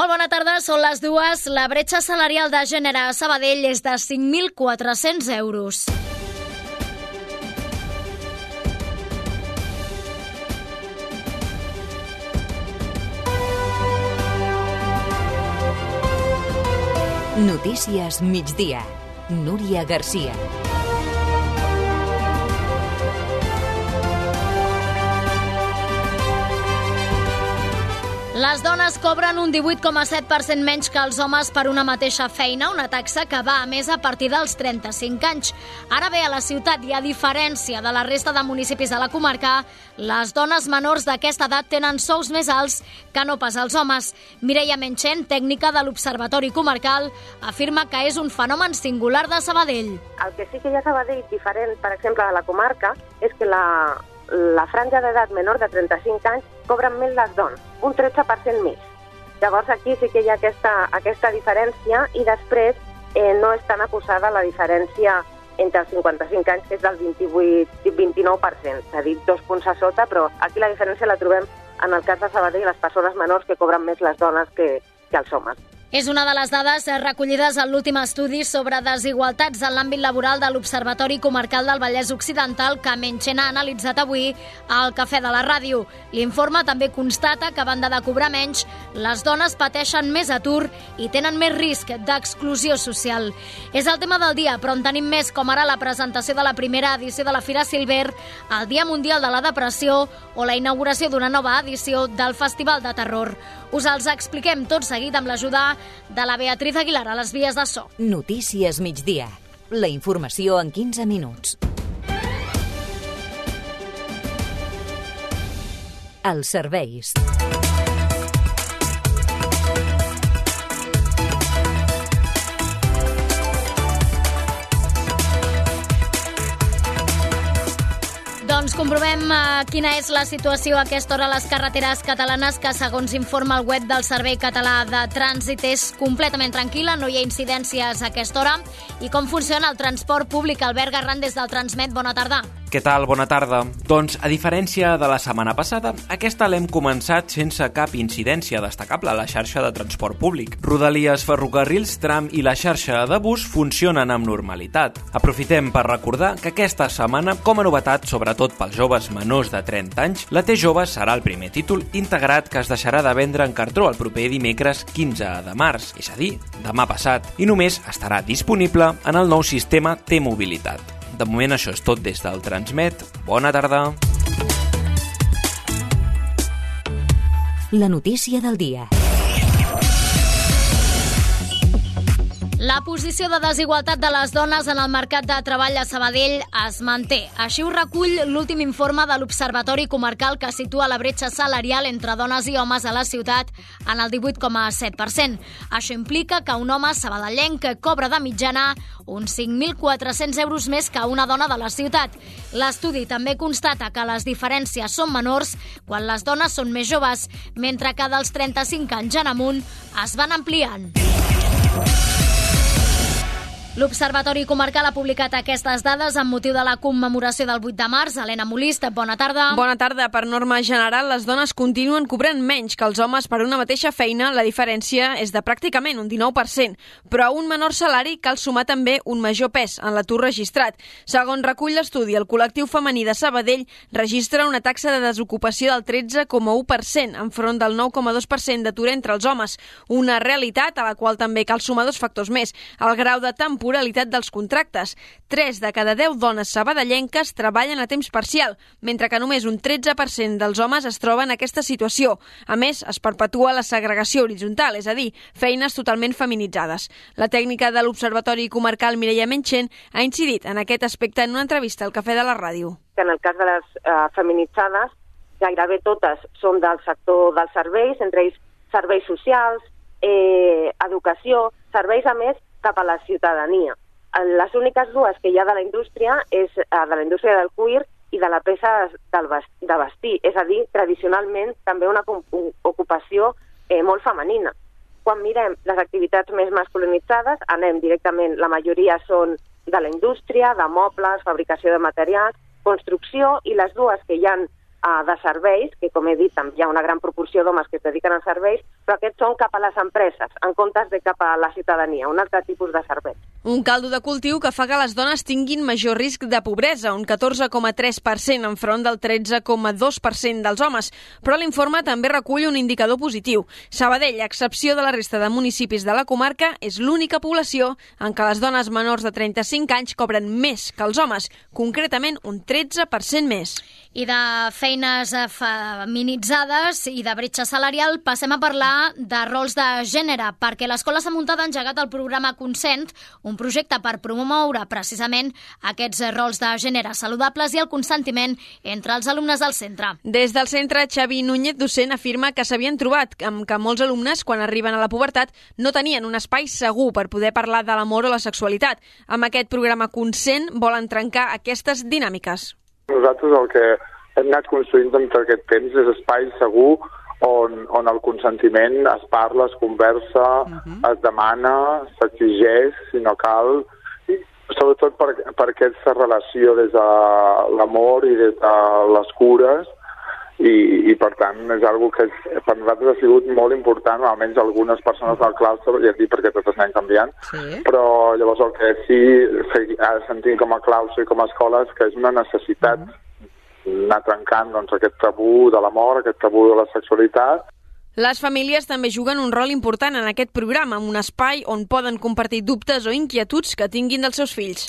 Molt bona tarda, són les dues. La bretxa salarial de gènere a Sabadell és de 5.400 euros. Notícies migdia. Núria Garcia. Les dones cobren un 18,7% menys que els homes per una mateixa feina, una taxa que va a més a partir dels 35 anys. Ara bé, a la ciutat i a diferència de la resta de municipis de la comarca, les dones menors d'aquesta edat tenen sous més alts que no pas els homes. Mireia Menchen, tècnica de l'Observatori Comarcal, afirma que és un fenomen singular de Sabadell. El que sí que hi ha Sabadell diferent, per exemple, de la comarca, és que la, la franja d'edat menor de 35 anys cobren més les dones, un 13% més. Llavors aquí sí que hi ha aquesta, aquesta diferència i després eh, no és tan acusada la diferència entre els 55 anys, que és del 28, 29%, és a dir, dos punts a sota, però aquí la diferència la trobem en el cas de Sabadell, les persones menors que cobren més les dones que, que els homes. És una de les dades recollides en l'últim estudi sobre desigualtats en l'àmbit laboral de l'Observatori Comarcal del Vallès Occidental que Menchen ha analitzat avui al Cafè de la Ràdio. L'informe també constata que, a banda de cobrar menys, les dones pateixen més atur i tenen més risc d'exclusió social. És el tema del dia, però en tenim més, com ara la presentació de la primera edició de la Fira Silver, el Dia Mundial de la Depressió o la inauguració d'una nova edició del Festival de Terror. Us els expliquem tot seguit amb l'ajuda de la Beatriz Aguilar a les vies de so. Notícies migdia. La informació en 15 minuts. Els serveis. Comprovem uh, quina és la situació a aquesta hora a les carreteres catalanes que, segons informa el web del Servei Català de Trànsit, és completament tranquil·la, no hi ha incidències a aquesta hora. I com funciona el transport públic? Albert Garran, des del Transmet, bona tarda. Què tal? Bona tarda. Doncs, a diferència de la setmana passada, aquesta l'hem començat sense cap incidència destacable a la xarxa de transport públic. Rodalies, ferrocarrils, tram i la xarxa de bus funcionen amb normalitat. Aprofitem per recordar que aquesta setmana, com a novetat, sobretot pels joves menors de 30 anys, la T-Jove serà el primer títol integrat que es deixarà de vendre en cartró el proper dimecres 15 de març, és a dir, demà passat, i només estarà disponible en el nou sistema T-Mobilitat. De moment això és tot des del Transmet. Bona tarda. La notícia del dia. La posició de desigualtat de les dones en el mercat de treball a Sabadell es manté. Així ho recull l'últim informe de l'Observatori Comarcal que situa la bretxa salarial entre dones i homes a la ciutat en el 18,7%. Això implica que un home sabadellenc cobra de mitjana uns 5.400 euros més que una dona de la ciutat. L'estudi també constata que les diferències són menors quan les dones són més joves, mentre que dels 35 anys en amunt es van ampliant. L'Observatori Comarcal ha publicat aquestes dades amb motiu de la commemoració del 8 de març. Helena Molist, bona tarda. Bona tarda. Per norma general, les dones continuen cobrant menys que els homes per una mateixa feina. La diferència és de pràcticament un 19%, però a un menor salari cal sumar també un major pes en l'atur registrat. Segons recull l'estudi, el col·lectiu femení de Sabadell registra una taxa de desocupació del 13,1% enfront del 9,2% d'atur entre els homes. Una realitat a la qual també cal sumar dos factors més. El grau de temporalitat temporalitat dels contractes. 3 de cada 10 dones sabadellenques treballen a temps parcial, mentre que només un 13% dels homes es troben en aquesta situació. A més, es perpetua la segregació horitzontal, és a dir, feines totalment feminitzades. La tècnica de l'Observatori Comarcal Mireia Menchen ha incidit en aquest aspecte en una entrevista al Cafè de la Ràdio. En el cas de les eh, feminitzades, gairebé totes són del sector dels serveis, entre ells serveis socials, eh, educació, serveis, a més, cap a la ciutadania. Les úniques dues que hi ha de la indústria és eh, de la indústria del cuir i de la peça de vestir, és a dir, tradicionalment també una ocupació eh, molt femenina. Quan mirem les activitats més masculinitzades, anem directament, la majoria són de la indústria, de mobles, fabricació de materials, construcció, i les dues que hi han uh, de serveis, que com he dit hi ha una gran proporció d'homes que es dediquen als serveis, però aquests són cap a les empreses, en comptes de cap a la ciutadania, un altre tipus de servei. Un caldo de cultiu que fa que les dones tinguin major risc de pobresa, un 14,3% enfront del 13,2% dels homes. Però l'informe també recull un indicador positiu. Sabadell, a excepció de la resta de municipis de la comarca, és l'única població en què les dones menors de 35 anys cobren més que els homes, concretament un 13% més. I de feines feminitzades i de bretxa salarial passem a parlar de rols de gènere, perquè l'Escola s'ha muntat engegat el programa Consent, un projecte per promoure precisament aquests rols de gènere saludables i el consentiment entre els alumnes del centre. Des del centre, Xavi Núñez, docent, afirma que s'havien trobat amb que molts alumnes, quan arriben a la pubertat, no tenien un espai segur per poder parlar de l'amor o la sexualitat. Amb aquest programa Consent volen trencar aquestes dinàmiques. Nosaltres el que hem anat construint durant aquest temps és espai segur on, on el consentiment es parla, es conversa, uh -huh. es demana, s'exigeix, si no cal, i sobretot per, per aquesta relació des de l'amor i des de les cures, i, i per tant és algo que és, per nosaltres ha sigut molt important, almenys algunes persones del claustre, ja dic perquè totes anem canviant, sí. però llavors el que sí sentim com a claustre i com a escola és que és una necessitat uh -huh. anar trencant doncs, aquest tabú de l'amor, aquest tabú de la sexualitat. Les famílies també juguen un rol important en aquest programa, amb un espai on poden compartir dubtes o inquietuds que tinguin dels seus fills.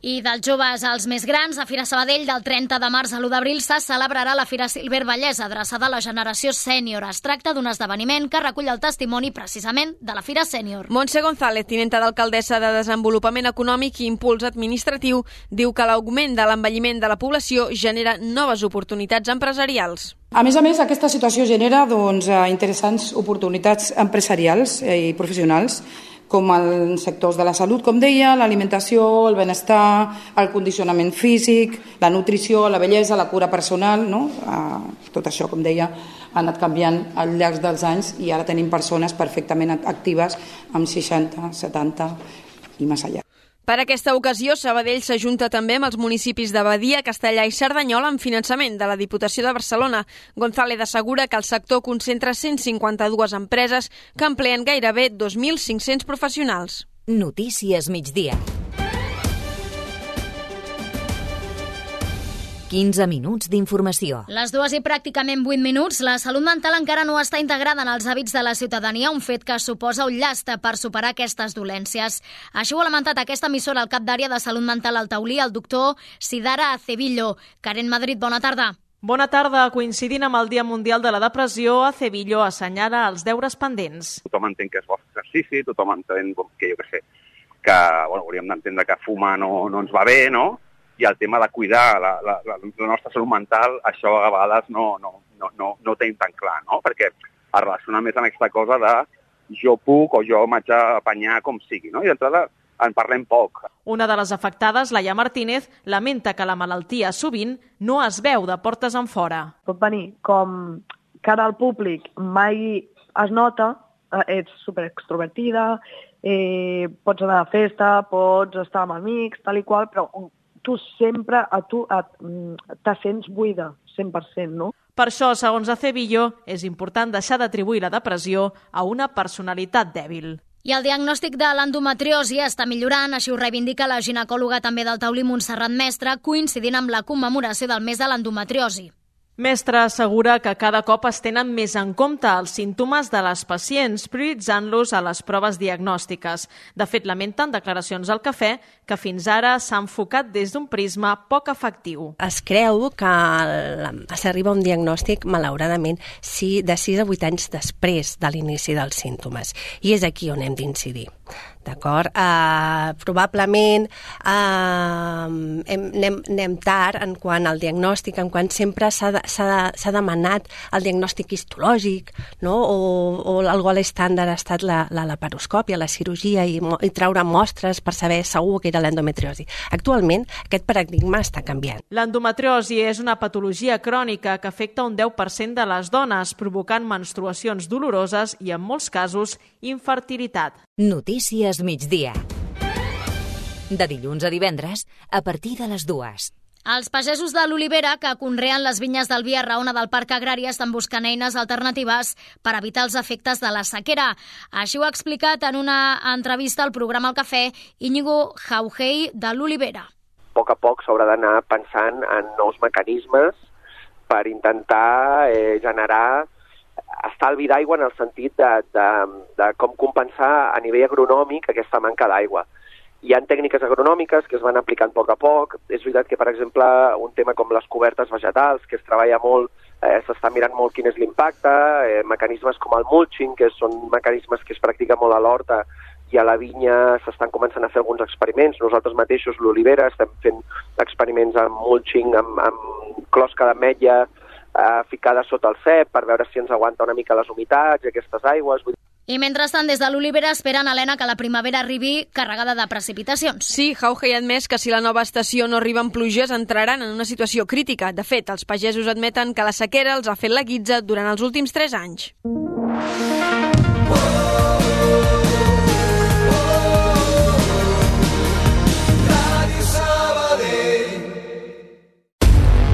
I dels joves als més grans, a Fira Sabadell del 30 de març a l'1 d'abril se celebrarà la Fira Silver Vallès, adreçada a la generació sènior. Es tracta d'un esdeveniment que recull el testimoni precisament de la Fira Sènior. Montse González, tinenta d'alcaldessa de Desenvolupament Econòmic i Impuls Administratiu, diu que l'augment de l'envelliment de la població genera noves oportunitats empresarials. A més a més, aquesta situació genera doncs, eh, interessants oportunitats empresarials i professionals com els sectors de la salut, com deia, l'alimentació, el benestar, el condicionament físic, la nutrició, la bellesa, la cura personal, no? Eh, tot això, com deia, ha anat canviant al llarg dels anys i ara tenim persones perfectament actives amb 60, 70 i més allà. Per aquesta ocasió, Sabadell s'ajunta també amb els municipis de Badia, Castellà i Cerdanyola amb finançament de la Diputació de Barcelona. González assegura que el sector concentra 152 empreses que empleen gairebé 2.500 professionals. Notícies migdia. 15 minuts d'informació. Les dues i pràcticament 8 minuts, la salut mental encara no està integrada en els hàbits de la ciutadania, un fet que suposa un llast per superar aquestes dolències. Així ho ha lamentat aquesta emissora al cap d'àrea de salut mental al Taulí, el doctor Sidara Acevillo. Karen Madrid, bona tarda. Bona tarda. Coincidint amb el Dia Mundial de la Depressió, Acevillo assenyala els deures pendents. Tothom entén que és bo exercici, tothom entén que, jo què sé, que bueno, hauríem d'entendre que fumar no, no ens va bé, no? I el tema de cuidar la, la, la, la nostra salut mental, això a vegades no, no, no, no, no ho tenim tan clar, no? perquè es relaciona més amb aquesta cosa de jo puc o jo m'haig d'apanyar com sigui. No? I d'entrada en parlem poc. Una de les afectades, Laia Martínez, lamenta que la malaltia sovint no es veu de portes en fora. Pot venir com cara al públic mai es nota, eh, ets superextrovertida, eh, pots anar a festa, pots estar amb amics, tal i qual, però tu sempre a tu mm, te sents buida, 100%, no? Per això, segons Acevillo, és important deixar d'atribuir la depressió a una personalitat dèbil. I el diagnòstic de l'endometriosi està millorant, així ho reivindica la ginecòloga també del taulí Montserrat Mestre, coincidint amb la commemoració del mes de l'endometriosi. Mestre assegura que cada cop es tenen més en compte els símptomes de les pacients, prioritzant-los a les proves diagnòstiques. De fet, lamenten declaracions al cafè que fins ara s'ha enfocat des d'un prisma poc efectiu. Es creu que s'arriba a un diagnòstic, malauradament, sí, de 6 a 8 anys després de l'inici dels símptomes. I és aquí on hem d'incidir d'acord? Uh, probablement uh, hem, anem, anem tard en quant al diagnòstic, en quant sempre s'ha de, de, demanat el diagnòstic histològic, no? o, o el gol estàndard ha estat la, la laparoscòpia, la cirurgia i, i treure mostres per saber segur que era l'endometriosi. Actualment aquest paradigma està canviant. L'endometriosi és una patologia crònica que afecta un 10% de les dones, provocant menstruacions doloroses i, en molts casos, infertilitat. Notícies migdia. De dilluns a divendres, a partir de les dues. Els pagesos de l'Olivera, que conreen les vinyes del Via Raona del Parc Agrari, estan buscant eines alternatives per evitar els efectes de la sequera. Així ho ha explicat en una entrevista al programa El Cafè Íñigo Jaugei de l'Olivera. A poc a poc s'haurà d'anar pensant en nous mecanismes per intentar eh, generar estalvi d'aigua en el sentit de, de, de com compensar a nivell agronòmic aquesta manca d'aigua. Hi ha tècniques agronòmiques que es van aplicant a poc a poc. És veritat que, per exemple, un tema com les cobertes vegetals, que es treballa molt, eh, s'està mirant molt quin és l'impacte, eh, mecanismes com el mulching, que són mecanismes que es practiquen molt a l'horta i a la vinya s'estan començant a fer alguns experiments. Nosaltres mateixos, l'Olivera, estem fent experiments amb mulching, amb, amb closca d'ametlla eh, ficada sota el cep per veure si ens aguanta una mica les humitats i aquestes aigües. Vull i mentrestant, des de l'Olivera esperen, Helena, que la primavera arribi carregada de precipitacions. Sí, Jauge ha admès que si la nova estació no arriba amb pluges entraran en una situació crítica. De fet, els pagesos admeten que la sequera els ha fet la guitza durant els últims 3 anys.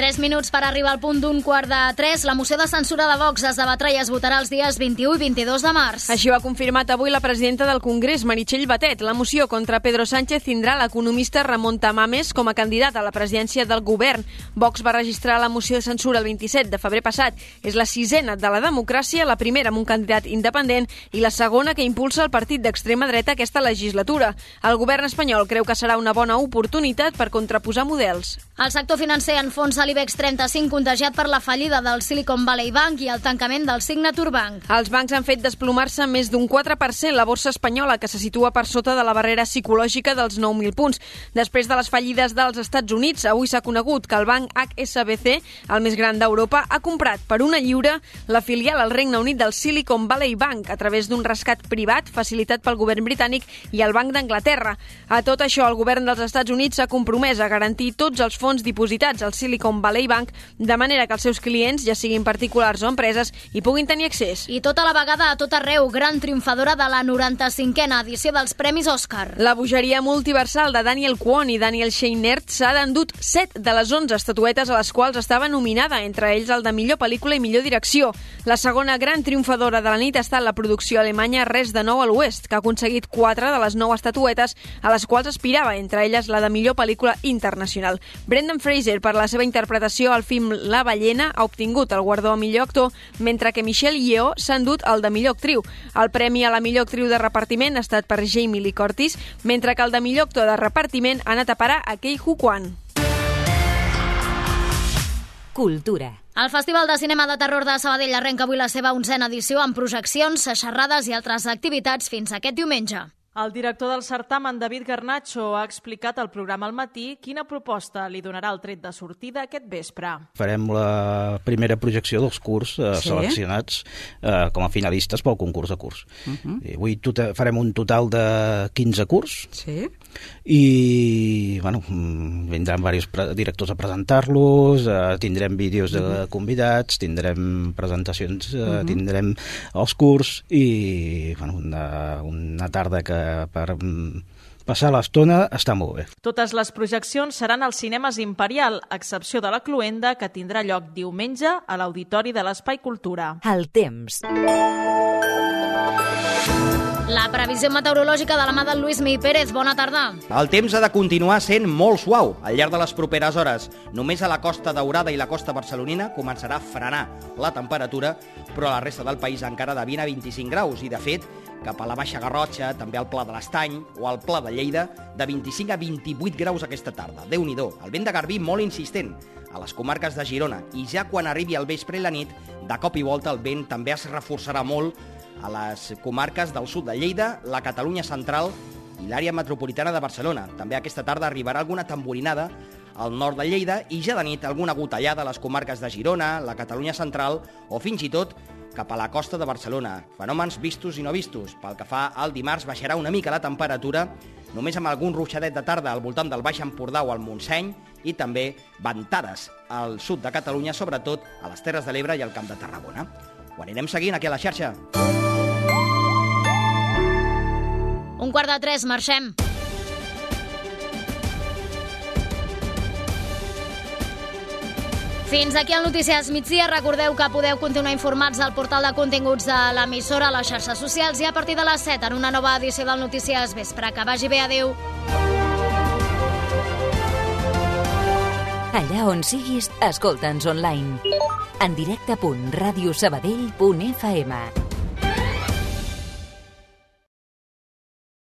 Tres minuts per arribar al punt d'un quart de tres. La moció de censura de Vox es debatrà i es votarà els dies 21 i 22 de març. Així ho ha confirmat avui la presidenta del Congrés, Meritxell Batet. La moció contra Pedro Sánchez tindrà l'economista Ramon Tamames com a candidat a la presidència del govern. Vox va registrar la moció de censura el 27 de febrer passat. És la sisena de la democràcia, la primera amb un candidat independent i la segona que impulsa el partit d'extrema dreta aquesta legislatura. El govern espanyol creu que serà una bona oportunitat per contraposar models. El sector financer enfonsa l'IBEX 35 contagiat per la fallida del Silicon Valley Bank i el tancament del Signature Bank. Els bancs han fet desplomar-se més d'un 4% la borsa espanyola, que se situa per sota de la barrera psicològica dels 9.000 punts. Després de les fallides dels Estats Units, avui s'ha conegut que el banc HSBC, el més gran d'Europa, ha comprat per una lliure la filial al Regne Unit del Silicon Valley Bank a través d'un rescat privat facilitat pel govern britànic i el Banc d'Anglaterra. A tot això, el govern dels Estats Units s'ha compromès a garantir tots els fons dipositats al Silicon Valley Bank, de manera que els seus clients, ja siguin particulars o empreses, hi puguin tenir accés. I tota la vegada a tot arreu, gran triomfadora de la 95a edició dels Premis Òscar. La bogeria multiversal de Daniel Kwon i Daniel Scheinert s'ha d'endut 7 de les 11 estatuetes a les quals estava nominada, entre ells el de millor pel·lícula i millor direcció. La segona gran triomfadora de la nit ha estat la producció alemanya Res de nou a l'Oest, que ha aconseguit 4 de les 9 estatuetes a les quals aspirava, entre elles la de millor pel·lícula internacional. Brendan Fraser, per la seva interpretació al film La ballena, ha obtingut el guardó a millor actor, mentre que Michelle Yeoh s'ha endut el de millor actriu. El premi a la millor actriu de repartiment ha estat per Jamie Lee Curtis, mentre que el de millor actor de repartiment ha anat a parar a Kei Hu Kwan. Cultura. El Festival de Cinema de Terror de Sabadell arrenca avui la seva onzena edició amb projeccions, xerrades i altres activitats fins aquest diumenge. El director del certamen, David Garnacho, ha explicat al programa al matí quina proposta li donarà el tret de sortida aquest vespre. Farem la primera projecció dels curs eh, Sí? seleccionats eh, com a finalistes pel concurs de curs. Uh -huh. I avui tota, farem un total de 15 curs Sí. i bueno, mm, vindran diversos directors a presentar-los, eh, tindrem vídeos de Mhm. convidats, tindrem presentacions, eh, Mhm. tindrem els curs i bueno, una, una tarda que per passar l'estona està molt bé. Totes les projeccions seran als cinemes Imperial, a excepció de la Cluenda, que tindrà lloc diumenge a l'Auditori de l'Espai Cultura. El temps. La previsió meteorològica de la mà del Lluís Mi Pérez. Bona tarda. El temps ha de continuar sent molt suau al llarg de les properes hores. Només a la costa daurada i la costa barcelonina començarà a frenar la temperatura, però a la resta del país encara de 20 a 25 graus. I, de fet, cap a la Baixa Garrotxa, també al Pla de l'Estany o al Pla de Lleida, de 25 a 28 graus aquesta tarda. déu nhi El vent de Garbí molt insistent a les comarques de Girona i ja quan arribi el vespre i la nit, de cop i volta el vent també es reforçarà molt a les comarques del sud de Lleida, la Catalunya central i l'àrea metropolitana de Barcelona. També aquesta tarda arribarà alguna tamborinada al nord de Lleida i ja de nit alguna gotellada a les comarques de Girona, la Catalunya central o fins i tot cap a la costa de Barcelona. Fenòmens vistos i no vistos. Pel que fa al dimarts baixarà una mica la temperatura, només amb algun ruixadet de tarda al voltant del Baix Empordà o al Montseny i també ventades al sud de Catalunya, sobretot a les Terres de l'Ebre i al Camp de Tarragona. Ho anirem seguint aquí a la xarxa. Un quart de tres, marxem. Fins aquí el Notícies migdia. Recordeu que podeu continuar informats al portal de continguts de l'emissora, a les xarxes socials i a partir de les 7 en una nova edició del Notícies Vespre. Que vagi bé, adeu. Allà on siguis, escolta'ns online. En directe.radiosabadell.fm